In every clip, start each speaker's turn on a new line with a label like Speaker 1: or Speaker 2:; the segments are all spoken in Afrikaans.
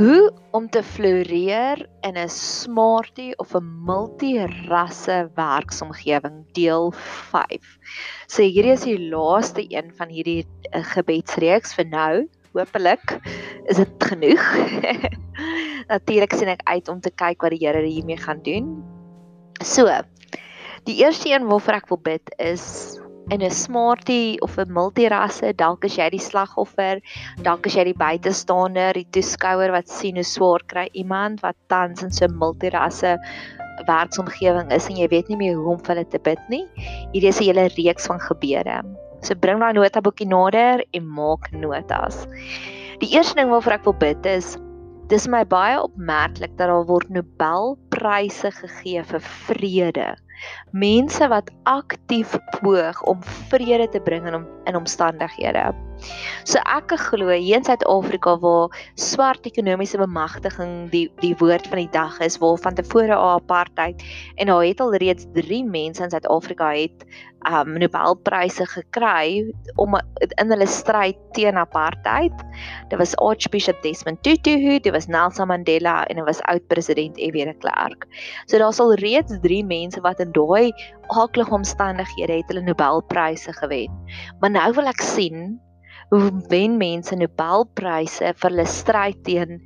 Speaker 1: Hoe om te floreer in 'n smartie of 'n multirasse werksomgewing deel 5. So hierdie is die laaste een van hierdie uh, gebedsreeks vir nou. Hoopelik is dit genoeg. Natuurlik sien ek uit om te kyk wat die Here hiermee gaan doen. So, die eerste een waarvoor ek wil bid is in 'n smartie of 'n multirasse, dalk as jy die slagoffer, dalk as jy die buitestander, die toeskouer wat sien hoe swaar kry iemand wat tans in so 'n multirasse werksomgewing is en jy weet nie meer hoe om vir hulle te bid nie. Hierdie is 'n hele reeks van gebede. So bring daai notaboekie nader en maak notas. Die eerste ding waarvoor ek wil bid is dis my baie opmerklik dat daar word Nobelpryse gegee vir vrede mense wat aktief poog om vrede te bring in om, in omstandighede. So ek glo hier in Suid-Afrika waar swart ekonomiese bemagtiging die die woord van die dag is waar van tevore apartheid en daar het al reeds 3 mense in Suid-Afrika het um Nobelpryse gekry om in hulle stryd teen apartheid. Dit was Archbishop Desmond Tutu, dit was Nelson Mandela en dit was oud-president F.W. de Klerk. So daar's al reeds 3 mense wat in daai aardige omstandighede het hulle Nobelpryse gewen. Maar nou wil ek sien wen mense Nobelpryse vir hulle stryd teen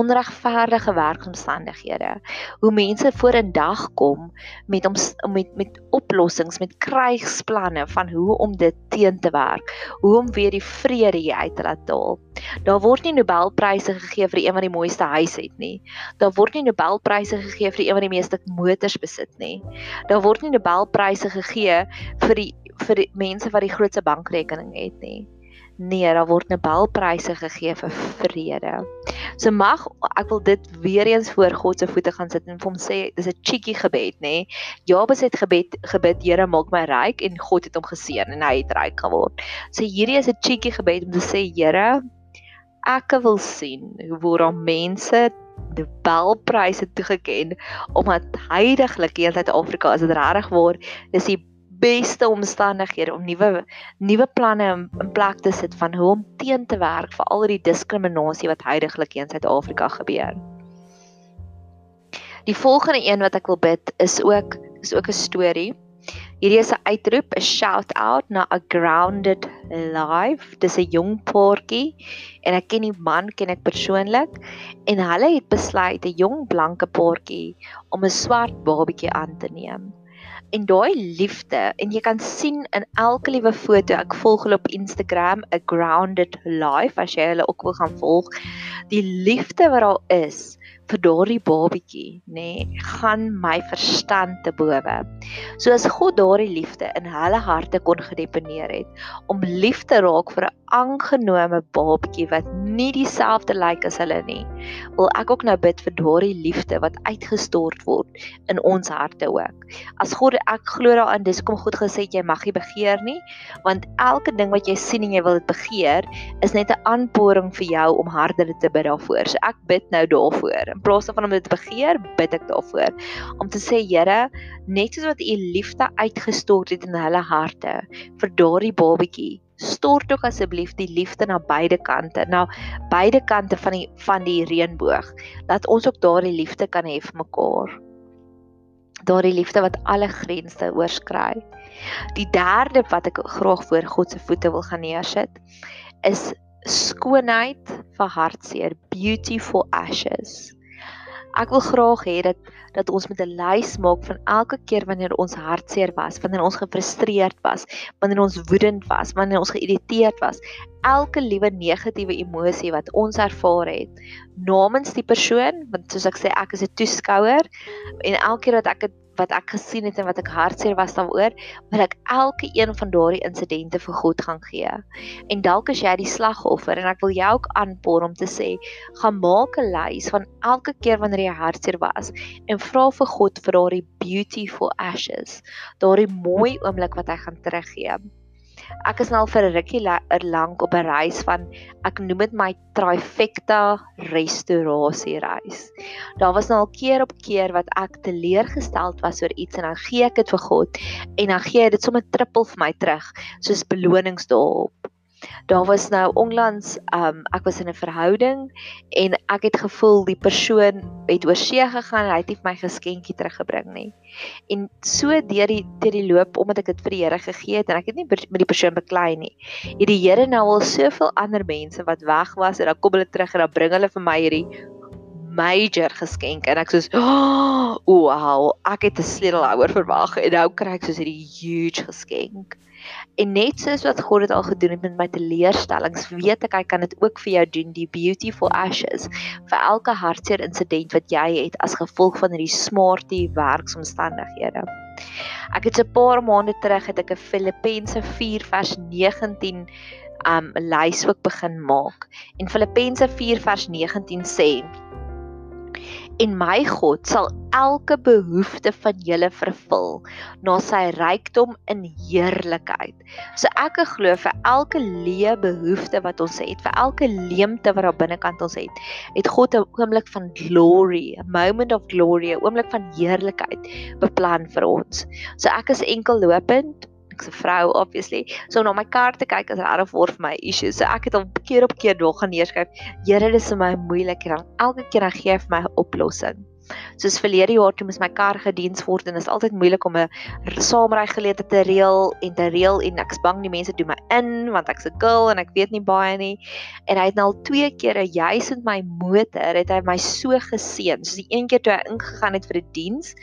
Speaker 1: onregverdige werkomstandighede. Hoe mense voor in dag kom met om met met oplossings, met krygsplanne van hoe om dit teen te werk, hoe om weer die vrede hier uit te laat daal. Daar word nie Nobelpryse gegee vir een wat die mooiste huis het nie. Daar word nie Nobelpryse gegee vir een wat die meeste motors besit nie. Daar word nie Nobelpryse gegee vir die vir die mense wat die grootste bankrekening het nie. Nee, daar word Nobelpryse gegee vir vrede. So mag ek wil dit weer eens voor God se voete gaan sit en vir hom sê dis 'n cheeky gebed, nê? Nee? Jabes het gebed gebid, Here, maak my ryk en God het hom geseën en hy het ryk geword. So hierdie is 'n cheeky gebed om te sê, Here, ek wil sien hoe word aan mense Nobelpryse toegeken omdat heidaglik in Suid-Afrika as dit regtig word, dis die beste omstandighede om nuwe nuwe planne in, in plek te sit van hoe om teen te werk vir al die diskriminasie wat heidaglik in Suid-Afrika gebeur. Die volgende een wat ek wil bid is ook is ook 'n storie. Hierdie is 'n uitroep, 'n shout out na a grounded life. Dis 'n jong paartjie en ek ken die man ken ek persoonlik en hulle het besluit 'n jong blanke paartjie om 'n swart babatjie aan te neem en daai liefde en jy kan sien in elke liewe foto ek volg hulle op Instagram a grounded life as jy hulle ook wil gaan volg. Die liefde wat daar is vir daardie babatjie nê nee, gaan my verstand te bowe. Soos God daardie liefde in hulle harte kon gedeponeer het om lief te raak vir 'n aangenome babatjie wat nie dieselfde lyk as hulle nie. Wil ek ook nou bid vir daardie liefde wat uitgestort word in ons harte ook. As God ek glo daarin dis kom God gesê jy mag nie begeer nie, want elke ding wat jy sien en jy wil dit begeer, is net 'n aanporing vir jou om harder te bid daarvoor. So ek bid nou daarvoor. In plaas van om dit te begeer, bid ek daarvoor om te sê Here, net soos wat u liefde uitgestort het in hulle harte vir daardie babatjie stort ook asseblief die liefde na beide kante, na beide kante van die van die reënboog, dat ons ook daardie liefde kan hê vir mekaar. Daardie liefde wat alle grense oorskry. Die derde wat ek graag voor God se voete wil gaan neersit, is skoonheid vir hartseer, beauty for ashes. Ek wil graag hê dat dat ons met 'n lys maak van elke keer wanneer ons hartseer was, wanneer ons gefrustreerd was, wanneer ons woedend was, wanneer ons geïrriteerd was, elke liewe negatiewe emosie wat ons ervaar het namens die persoon, want soos ek sê ek is 'n toeskouer en elke keer wat ek dit wat ek gesien het en wat ek hartseer was daaroor, wil ek elke een van daardie insidente vir God gaan gee. En dalk as jy die slagoffer en ek wil jou ook aanpoor om te sê, gaan maak 'n lys van elke keer wanneer jy hartseer was en vra vir God vir daardie beautiful ashes, daardie mooi oomblik wat hy gaan teruggee. Ek is nou vir 'n rukkie er lank op 'n reis van ek noem dit my trifecta restaurasie reis. Daar was nou al keer op keer wat ek teleurgesteld was oor iets en dan gee ek dit vir God en dan gee hy dit sommer trippel vir my terug soos belonings daarop. Daar was nou onlangs um ek was in 'n verhouding en ek het gevoel die persoon het oor see gegaan en hy het nie my geskenkie teruggebring nie. En so deur die deur die loop omdat ek dit vir die Here gegee het en ek het nie met die persoon beklei nie. Het die Here nou al soveel ander mense wat weg was en dan kom hulle terug en dan bring hulle vir my hierdie major geskenk en ek soos oh, wow, ek het 'n sleutelhouer verwag en nou kry ek soos hierdie huge geskenk. En net soos wat God dit al gedoen het met my teleurstellings, weet ek hy kan dit ook vir jou doen, die beautiful ashes vir elke hartseer insident wat jy het as gevolg van hierdie smarty werksomstandighede. Ek het so 'n paar maande terug het ek 'n Filippense 4 vers 19 um lys ook begin maak. En Filippense 4 vers 19 sê en my God sal elke behoefte van julle vervul na sy rykdom in heerlikheid. So ek glo vir elke leë behoefte wat ons het, vir elke leemte wat daar binnekant ons het, het God 'n oomblik van glory, a moment of glory, 'n oomblik van heerlikheid beplan vir ons. So ek is enkel lopend ek's 'n vrou obviously. So om na my kar te kyk is regtig vir my issue. So ek het hom keer op keer nog gaan neerskryf. Here, dis vir my moeilik en dan elke keer dan gee hy vir my 'n oplossing. Soos verlede jaar toe moes my kar gediens word en dit is altyd moeilik om 'n saamry geleentheid te reël en te reël en ek's bang die mense doen my in want ek's 'n girl en ek weet nie baie nie. En hy het nou al twee kere juis met my motor het hy my so geseën. Soos die een keer toe hy ingegaan het vir 'n die diens,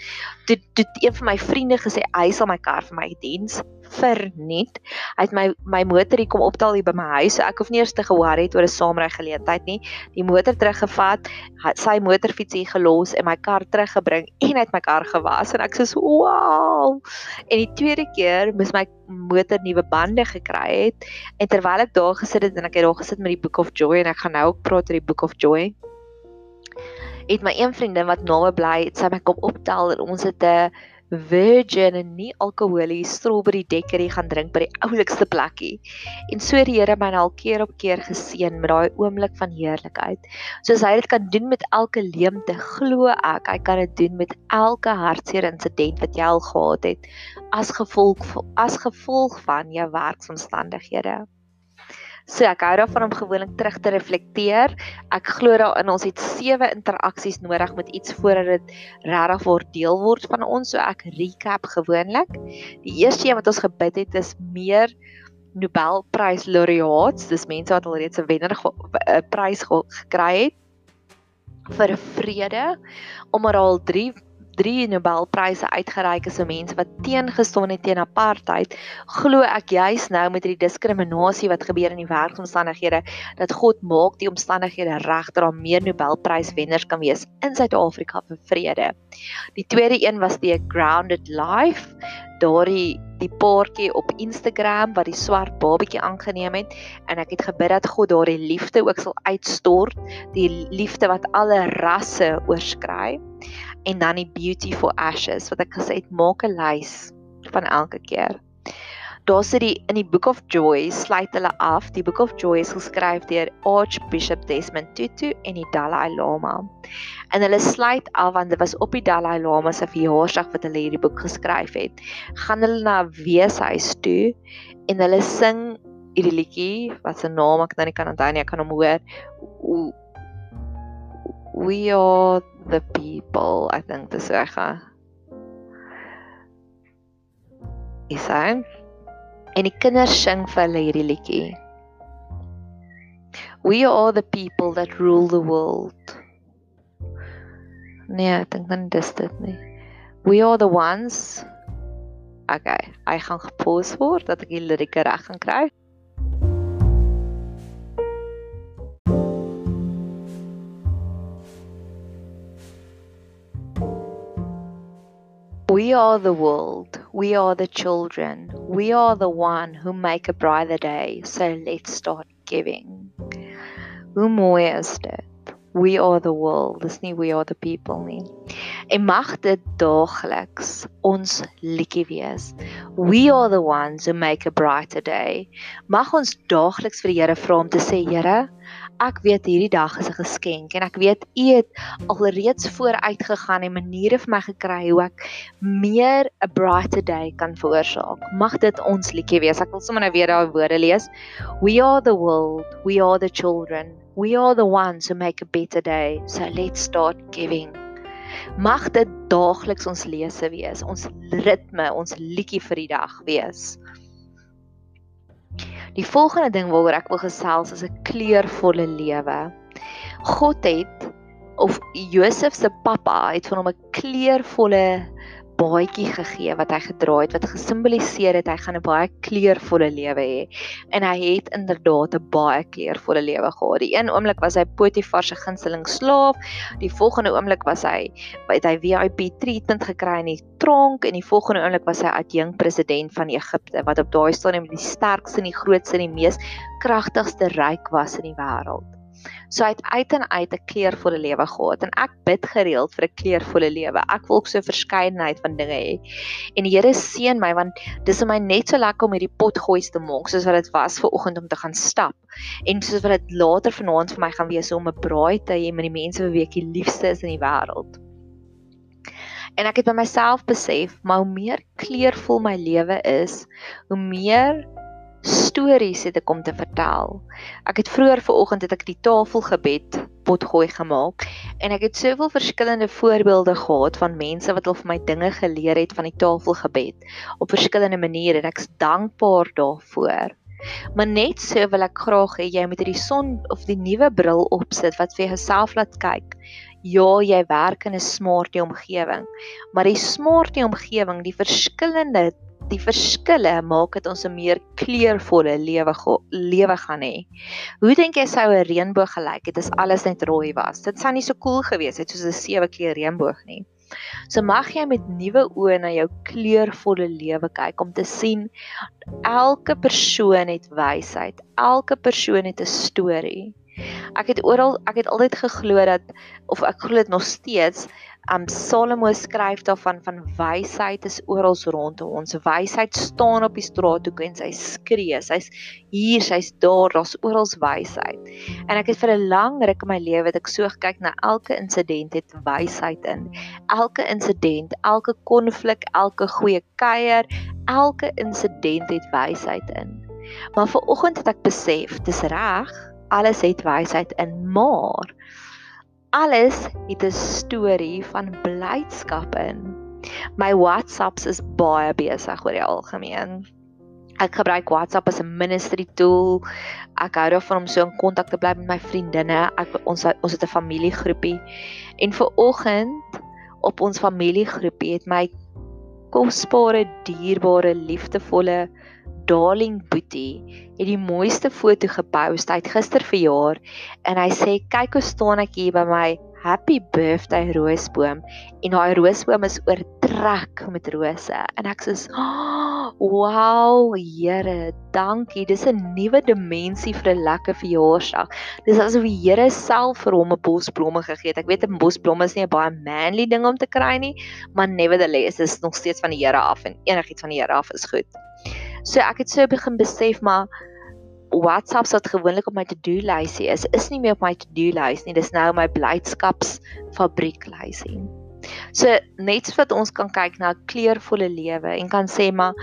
Speaker 1: toe toe een van my vriende gesê hy sal my kar vir my diens verniet. Hy het my my motor hier kom optel hier by my huis. So ek hoef nie eers te ge-worry oor 'n saamry geleentheid nie. Die motor teruggevat, sy motorfiets hier gelos en my kar teruggebring en hy het my kar gewas en ek sê so wow. En die tweede keer moes my motor nuwe bande gekry het en terwyl ek daar gesit het en ek het daar gesit met die Book of Joy en ek gaan nou ook praat oor die Book of Joy het my een vriendin wat naby bly, het sy my kom optel en ons het 'n virgin en nie alkoholies strawberry daiquiri gaan drink by die oulikste plekkie. En so die Here my al keer op keer geseën met daai oomblik van heerlikheid. Soos hy dit kan doen met elke leemte, glo ek, hy kan dit doen met elke hartseer insident wat jy al gehad het as gevolg as gevolg van jou werksomstandighede. So ek hou daarvan om gewoonlik terug te reflekteer. Ek glo daarin ons het sewe interaksies nodig met iets voordat dit regtig word deel word van ons. So ek recap gewoonlik. Die eerste een wat ons gebid het is meer Nobelprys laureates. Dis mense wat alreeds 'n wenner 'n prys gekry het vir vrede omdat al 3 drie Nobelpryse uitgereik is aan mense wat teengestaan het teen apartheid, glo ek juis nou met hierdie diskriminasie wat gebeur in die werksomstandighede dat God maak die omstandighede reg dat daar meer Nobelpryswenners kan wees in Suid-Afrika vir vrede. Die tweede een was die Grounded Life, daardie die paartjie op Instagram wat die swart babatjie aangeneem het en ek het gebid dat God daardie liefde ook sal uitstort, die liefde wat alle rasse oorskry en dan die beauty for ashes wat ek gesê het maak 'n lys van elke keer. Daar sit die in die Book of Joy sluit hulle af. Die Book of Joy is geskryf deur Archbishop Desmond Tutu en die Dalai Lama. En hulle sluit af want dit was op die Dalai Lama se verjaarsdag wat hulle hierdie boek geskryf het. Gaan hulle na weeshuis toe en hulle sing hierdie liedjie wat se naam ek nou nie kan onthou nie, ek kan hom hoor. We are the people, I think dis reg. Is hy? En die kinders sing vir hulle hierdie liedjie. We are the people that rule the world. Nee, ek dink dan dis dit nie. We are the ones. Okay, ek gaan gepause word dat ek die lirieke reg kan kry. We are the world. We are the children. We are the one who make a brighter day. So let's start giving. Hoe mooi is dit? We are the world. Dis nie we are the people nie. En mag dit daagliks ons liedjie wees. We are the ones who make a brighter day. Mag ons daagliks vir die Here vra om te sê, Here, ek weet hierdie dag is 'n geskenk en ek weet U het alreeds vooruit gegaan en maniere vir my gekry hoe ek meer 'n brighter day kan veroorsaak. Mag dit ons liedjie wees. Ek wil sommer nou weer daai woorde lees. We are the world, we are the children. We are the ones who make a better day. So let's start giving. Mag dit daagliks ons lese wees, ons ritme, ons liedjie vir die dag wees. Die volgende ding waaroor ek wil gesels is 'n kleurvolle lewe. God het of Josef se pappa het van hom 'n kleurvolle baadjie gegee wat hy gedra het wat gesimboliseer het hy gaan 'n baie kleurvolle lewe hê en hy het inderdaad 'n baie kleurvolle lewe gehad. Die een oomblik was hy Potifar se gunsteling slaaf, die volgende oomblik was hy het hy VIP treatment gekry in die tronk en die volgende oomblik was hy adjunk president van Egipte wat op daai stadium die sterkste en die grootste en die mees kragtigste ryk was in die wêreld. So hy het uit en uit 'n kleurvolle lewe gehad en ek bid gereeld vir 'n kleurvolle lewe. Ek wil ook so 'n verskeidenheid van dinge hê. En die Here seën my want dis vir my net so lekker om hierdie potgoeis te maak soos wat dit was ver oggend om te gaan stap. En soos wat dit later vanaand vir my gaan wees om 'n braai te hê met die mense wie ek die liefste is in die wêreld. En ek het by myself besef, maar hoe meer kleurvol my lewe is, hoe meer stories het ek om te vertel. Ek het vroeër vanoggend het ek die tafelgebed potgooi gemaak en ek het soveel verskillende voorbeelde gehad van mense wat al vir my dinge geleer het van die tafelgebed op verskillende maniere en ek's dankbaar daarvoor. Maar net so wil ek graag hê jy moet hierdie son of die nuwe bril opsit wat vir jouself laat kyk. Ja, jy werk in 'n smartie omgewing, maar die smartie omgewing, die verskillende die verskille maak dit ons 'n meer kleurvolle lewe lewe gaan hê. Hoe dink jy sou 'n reënboog gelyk het as alles net rooi was? Dit sou nie so cool gewees het soos 'n sewe kleur reënboog nie. So mag jy met nuwe oë na jou kleurvolle lewe kyk om te sien elke persoon het wysheid. Elke persoon het 'n storie. Ek het oral ek het altyd geglo dat of ek glo dit nog steeds Um Salomo skryf daarvan van wysheid is oral rondom ons. Wysheid staan op die straathoek en sy skree. Sy's hier, sy's daar, daar's oral wysheid. En ek het vir 'n lang ruk in my lewe dit ek so gekyk na elke insident het wysheid in. Elke insident, elke konflik, elke goeie kuier, elke insident het wysheid in. Maar ver oggend het ek besef, dis reg, alles het wysheid in, maar alles het 'n storie van blydskap in. My WhatsApps is baie besig oor die algemeen. Ek gebruik WhatsApp as 'n ministry tool. Ek hou daarvan om so in kontak te bly met my vriendinne. Ek ons ons het 'n familiegroepie. En vir oggend op ons familiegroepie het my kosbare, dierbare, liefdevolle darling Boetie het die mooiste foto gepost. Hy het gister verjaar en hy sê kyk hoe staan ek hier by my happy birthday roosboom en daai roosboom is oortrek met rose. En ek sê oh, wow Here dankie. Dis 'n nuwe dimensie vir 'n lekker verjaarsdag. Dis asof die Here self vir hom 'n bos blomme gegee het. Ek weet 'n bos blomme is nie 'n baie manly ding om te kry nie maar nevertheless is nog steeds van die Here af en enigiets van die Here af is goed So ek het so begin besef maar WhatsApp wat gewoonlik op my to-do lysie is, is nie meer op my to-do lys nie. Dis nou my blydskaps fabriek lysie. So net so wat ons kan kyk na 'n kleurvolle lewe en kan sê maar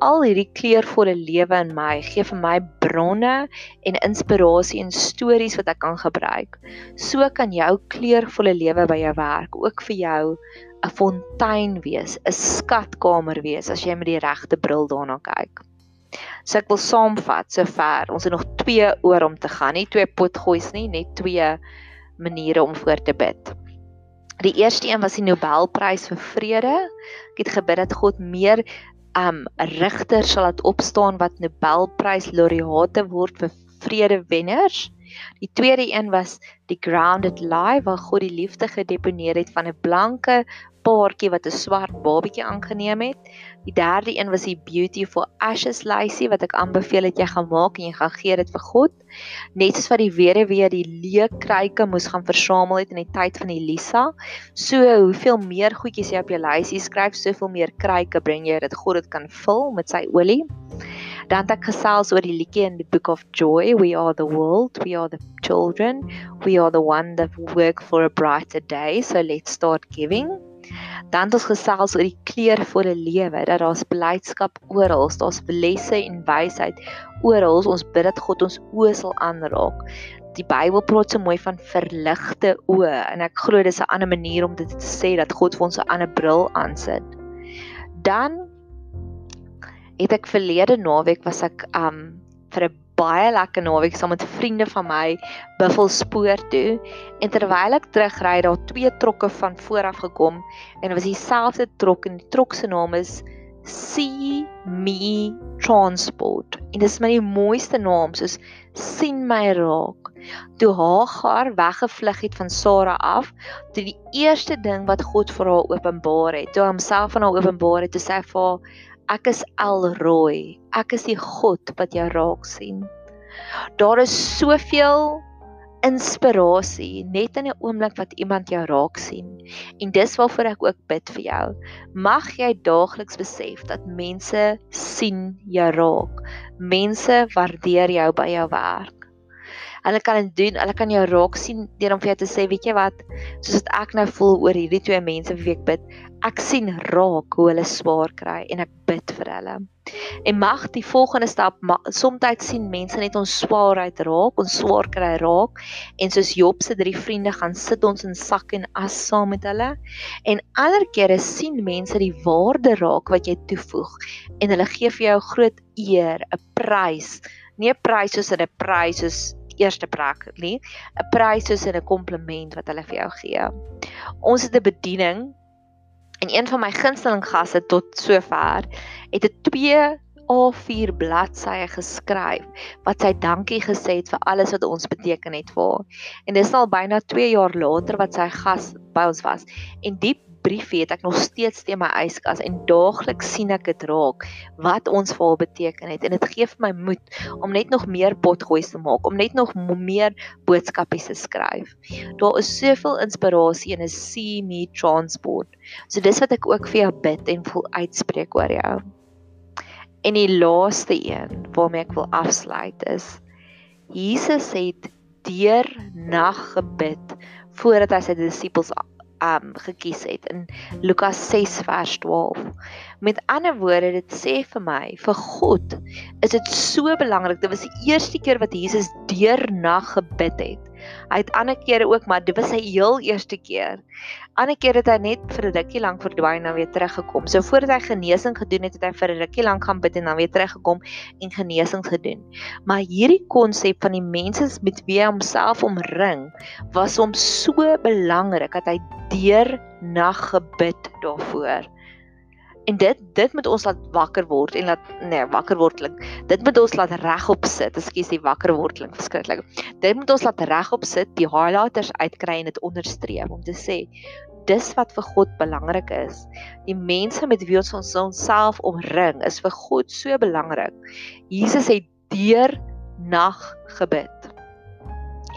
Speaker 1: al hierdie kleurvolle lewe in my gee vir my bronne en inspirasie en stories wat ek kan gebruik. So kan jou kleurvolle lewe by jou werk ook vir jou 'n fontein wees, 'n skatkamer wees as jy met die regte bril daarna kyk. So ek wil saamvat sover. Ons het nog 2 oor om te gaan, nie twee potgoeis nie, net twee maniere om voor te bid. Die eerste een was die Nobelprys vir vrede. Ek het gebid dat God meer um rigters sal laat opstaan wat Nobelprys laureate word vir vredewenners. Die tweede een was die grounded lie waar God die liefde gedeponeer het van 'n blanke paartjie wat 'n swart babietjie aangeneem het. Die derde een was die Beauty for Ashes lysie wat ek aanbeveel het jy gaan maak en jy gaan gee dit vir God. Net soos wat die weduwee die leë kruike moes gaan versamel het in die tyd van Elisa. So hoeveel meer goedjies jy op jou lysie skryf, soveel meer kruike bring jy dat God dit kan vul met sy olie. Dan het ek gesels oor die liedjie in the Book of Joy, we are the world, we are the children, we are the one that work for a brighter day, so let's start giving. Dan het ons gesels oor die kleurvolle lewe, dat daar's blydskap oral, daar's lesse en wysheid oral. Ons bid dat God ons oë sal aanraak. Die Bybel praat so mooi van verligte oë en ek glo dis 'n ander manier om dit te sê dat God vir ons 'n ander bril aansit. Dan het ek verlede naweek was ek um vir 'n baie lekker naweek saam met vriende van my Buffelspoor toe en terwyl ek terugry daar twee trokke van vooraf gekom en dit was dieselfde trok en die trok se naam is See Me Transport. En dit is my mooiste naam soos sien my raak. Toe Hagar weggevlug het van Sara af, toe die eerste ding wat God vir haar openbaar het, toe homself aan haar openbaar het, toe sê vir haar ek is Elroy. Ek is die God wat jou raak sien. Daar is soveel inspirasie net in 'n oomblik wat iemand jou raak sien. En dis waarvoor ek ook bid vir jou. Mag jy daagliks besef dat mense sien jou raak. Mense waardeer jou by jou werk. Hulle kan dit doen, hulle kan jou raak sien deur om vir jou te sê, weet jy wat, soos wat ek nou voel oor hierdie twee mense wie ek bid, ek sien raak hoe hulle swaar kry en ek bid vir hulle. En mag die volgende stap soms sien mense net ons swaarheid raak, ons swaar kry raak en soos Job se drie vriende gaan sit ons in sak en as saam met hulle. En ander kere sien mense die waarde raak wat jy toevoeg en hulle gee vir jou groot eer, 'n prys. Nie 'n prys soos 'n prys soos eerste plek nie, 'n prys soos 'n kompliment wat hulle vir jou gee. Ons het 'n bediening En een van my gunsteling gasse tot sover het 'n 2 A4 bladsye geskryf wat sy dankie gesê het vir alles wat ons beteken het vir haar. En dis al byna 2 jaar later wat sy gas by ons was. En die briefie het ek nog steeds teen my yskas en daagliks sien ek dit raak wat ons vir haar beteken het en dit gee vir my moed om net nog meer potgoeie te maak, om net nog meer boodskapies te skryf. Daar is soveel inspirasie in 'n see me transport. So dis wat ek ook vir jou bid en voel uitspreek oor jou. En die laaste een waarmee ek wil afsluit is Jesus het deur nag gebid voordat hy sy disippels um gekies het in Lukas 6 vers 12. Met ander woorde, dit sê vir my, vir God is dit so belangrik. Dit was die eerste keer wat Jesus deurnag gebid het. Hy het ander kere ook, maar dit was sy heel eerste keer. Ander keer het hy net vir 'n rukkie lank verdwyn en dan weer teruggekom. So voordat hy genesing gedoen het, het hy vir 'n rukkie lank gaan bid en dan weer teruggekom en genesing gedoen. Maar hierdie konsep van die mense met wie hy homself omring, was hom so belangrik dat hy deur nag gebid daarvoor. En dit dit moet ons laat wakker word en laat nee, wakker word klink. Dit moet ons laat regop sit. Ekskuus, die wakker word klink verskriklik. Dit moet ons laat regop sit, die highlighters uitkry en dit onderstreep om te sê dis wat vir God belangrik is. Die mense met wie ons ons self omring is vir God so belangrik. Jesus het deur nag gebid.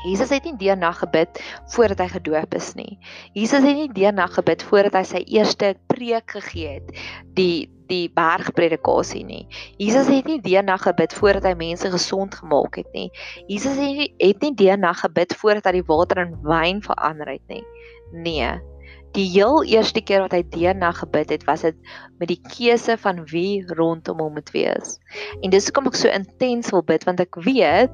Speaker 1: Jesus het nie deur nag gebid voordat hy gedoop is nie. Jesus het nie deur nag gebid voordat hy sy eerste preek gegee het, die die bergpredikasie nie. Jesus het nie deur nag gebid voordat hy mense gesond gemaak het nie. Jesus het nie deur nag gebid voordat hy die water in wyn verander het nie. Nee. Die heel eerste keer wat hy deur nag gebid het, was dit met die keuse van wie rondom hom moet wees. En dis hoekom ek so intens wil bid want ek weet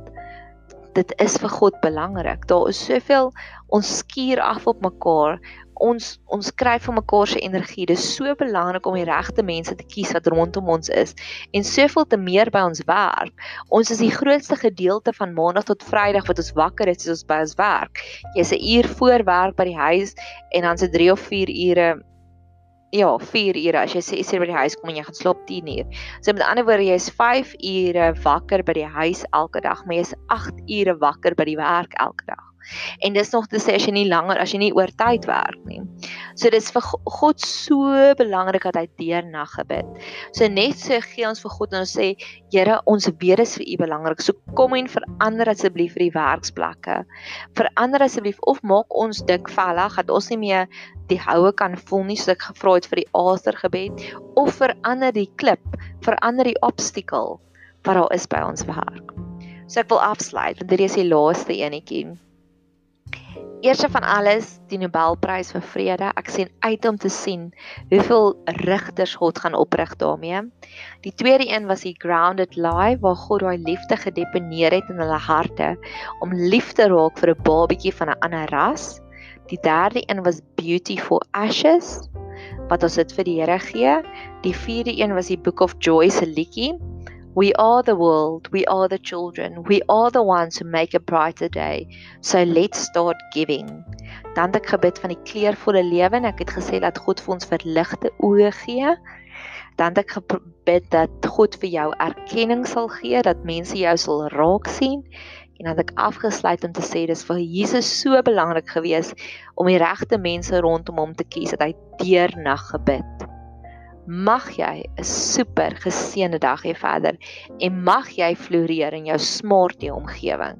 Speaker 1: dit is vir God belangrik. Daar is soveel ons skuur af op mekaar. Ons ons skryf vir mekaar se energie. Dit is so belangrik om die regte mense te kies wat rondom ons is en soveel te meer by ons werk. Ons is die grootste gedeelte van maandag tot vrydag wat ons wakker is as ons by ons werk. Jy's 'n uur voor werk by die huis en dan se 3 of 4 ure Ja, 4 ure. As jy sê jy sê by die huis kom en jy gaan slaap 10 uur. So met ander woorde, jy's 5 ure wakker by die huis elke dag, maar jy's 8 ure wakker by die werk elke dag. En dis nog te sê as jy nie langer as jy nie oor tyd werk nie. So dis vir God so belangrik dat hy deur nag gebid. So net so gee ons vir God en ons sê Here, ons is vir U belangrik. So kom en verander asseblief vir die werksplekke. Verander asseblief of maak ons dik vellig dat ons nie meer die houe kan voel nie soos ek gevra het vir die Aster gebed of verander die klip, verander die obstacle wat daar is by ons werk. So ek wil afsluit want dit is die laaste enetjie. Eerste van alles, die Nobelprys vir vrede. Ek sien uit om te sien hoeveel rigters God gaan oprig daarmee. Die tweede een was die Grounded Life waar God daai liefde gedeponeer het in hulle harte om lief te raak vir 'n babatjie van 'n ander ras. Die derde een was Beauty for Ashes wat ons dit vir die Here gee. Die vierde een was die Book of Joy se liedjie We are the world, we are the children, we are the ones who make a brighter day. So let's start giving. Dan het ek gebid van die kleurvolle lewe en ek het gesê dat God vir ons verligte oë gee. Dan het ek gebid dat God vir jou erkenning sal gee, dat mense jou sal raak sien. En dan het ek afgesluit om te sê dis vir Jesus so belangrik geweest om die regte mense rondom hom te kies dat hy deernag gebid. Mag jy 'n super geseënde dag hê verder en mag jy floreer in jou smart omgewing.